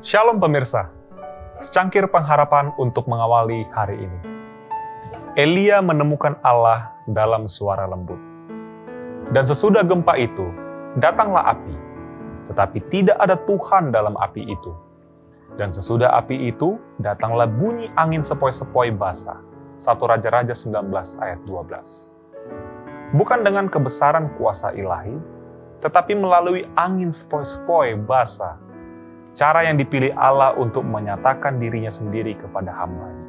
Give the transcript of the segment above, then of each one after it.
Shalom pemirsa, secangkir pengharapan untuk mengawali hari ini. Elia menemukan Allah dalam suara lembut. Dan sesudah gempa itu, datanglah api, tetapi tidak ada Tuhan dalam api itu. Dan sesudah api itu, datanglah bunyi angin sepoi-sepoi basah. 1 Raja-Raja 19 ayat 12. Bukan dengan kebesaran kuasa ilahi, tetapi melalui angin sepoi-sepoi basah cara yang dipilih Allah untuk menyatakan dirinya sendiri kepada hambanya.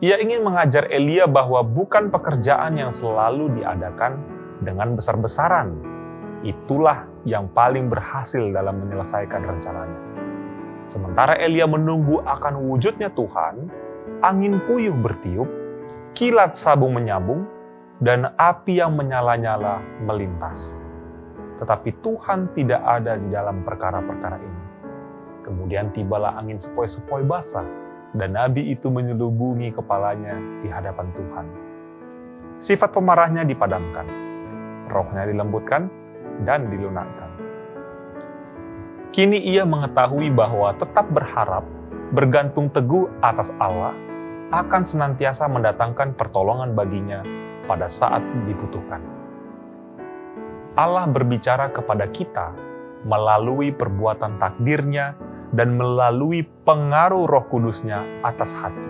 Ia ingin mengajar Elia bahwa bukan pekerjaan yang selalu diadakan dengan besar-besaran. Itulah yang paling berhasil dalam menyelesaikan rencananya. Sementara Elia menunggu akan wujudnya Tuhan, angin puyuh bertiup, kilat sabung menyambung, dan api yang menyala-nyala melintas. Tetapi Tuhan tidak ada di dalam perkara-perkara ini. Kemudian tibalah angin sepoi-sepoi basah, dan nabi itu menyelubungi kepalanya di hadapan Tuhan. Sifat pemarahnya dipadamkan, rohnya dilembutkan, dan dilunakkan. Kini ia mengetahui bahwa tetap berharap, bergantung teguh atas Allah, akan senantiasa mendatangkan pertolongan baginya pada saat dibutuhkan. Allah berbicara kepada kita melalui perbuatan takdirnya dan melalui pengaruh roh kudusnya atas hati.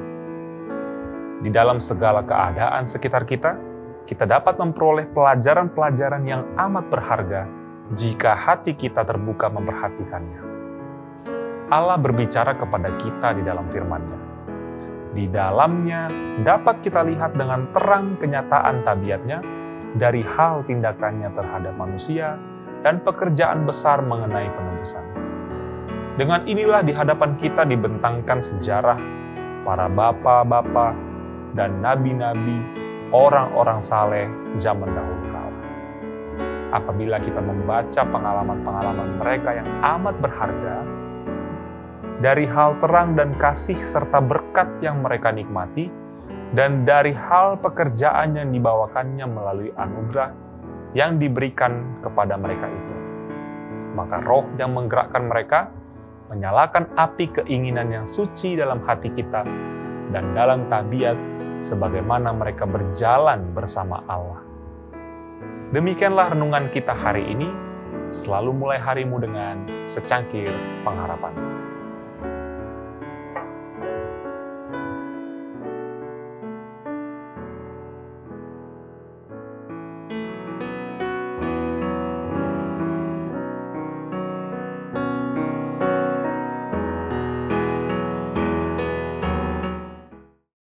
Di dalam segala keadaan sekitar kita, kita dapat memperoleh pelajaran-pelajaran yang amat berharga jika hati kita terbuka memperhatikannya. Allah berbicara kepada kita di dalam firman-Nya. Di dalamnya dapat kita lihat dengan terang kenyataan tabiatnya dari hal tindakannya terhadap manusia dan pekerjaan besar mengenai penebusan. Dengan inilah di hadapan kita dibentangkan sejarah para bapa-bapa dan nabi-nabi, orang-orang saleh zaman dahulu kala. Apabila kita membaca pengalaman-pengalaman mereka yang amat berharga, dari hal terang dan kasih serta berkat yang mereka nikmati, dan dari hal pekerjaan yang dibawakannya melalui anugerah yang diberikan kepada mereka itu. Maka roh yang menggerakkan mereka menyalakan api keinginan yang suci dalam hati kita dan dalam tabiat sebagaimana mereka berjalan bersama Allah. Demikianlah renungan kita hari ini. Selalu mulai harimu dengan secangkir pengharapan.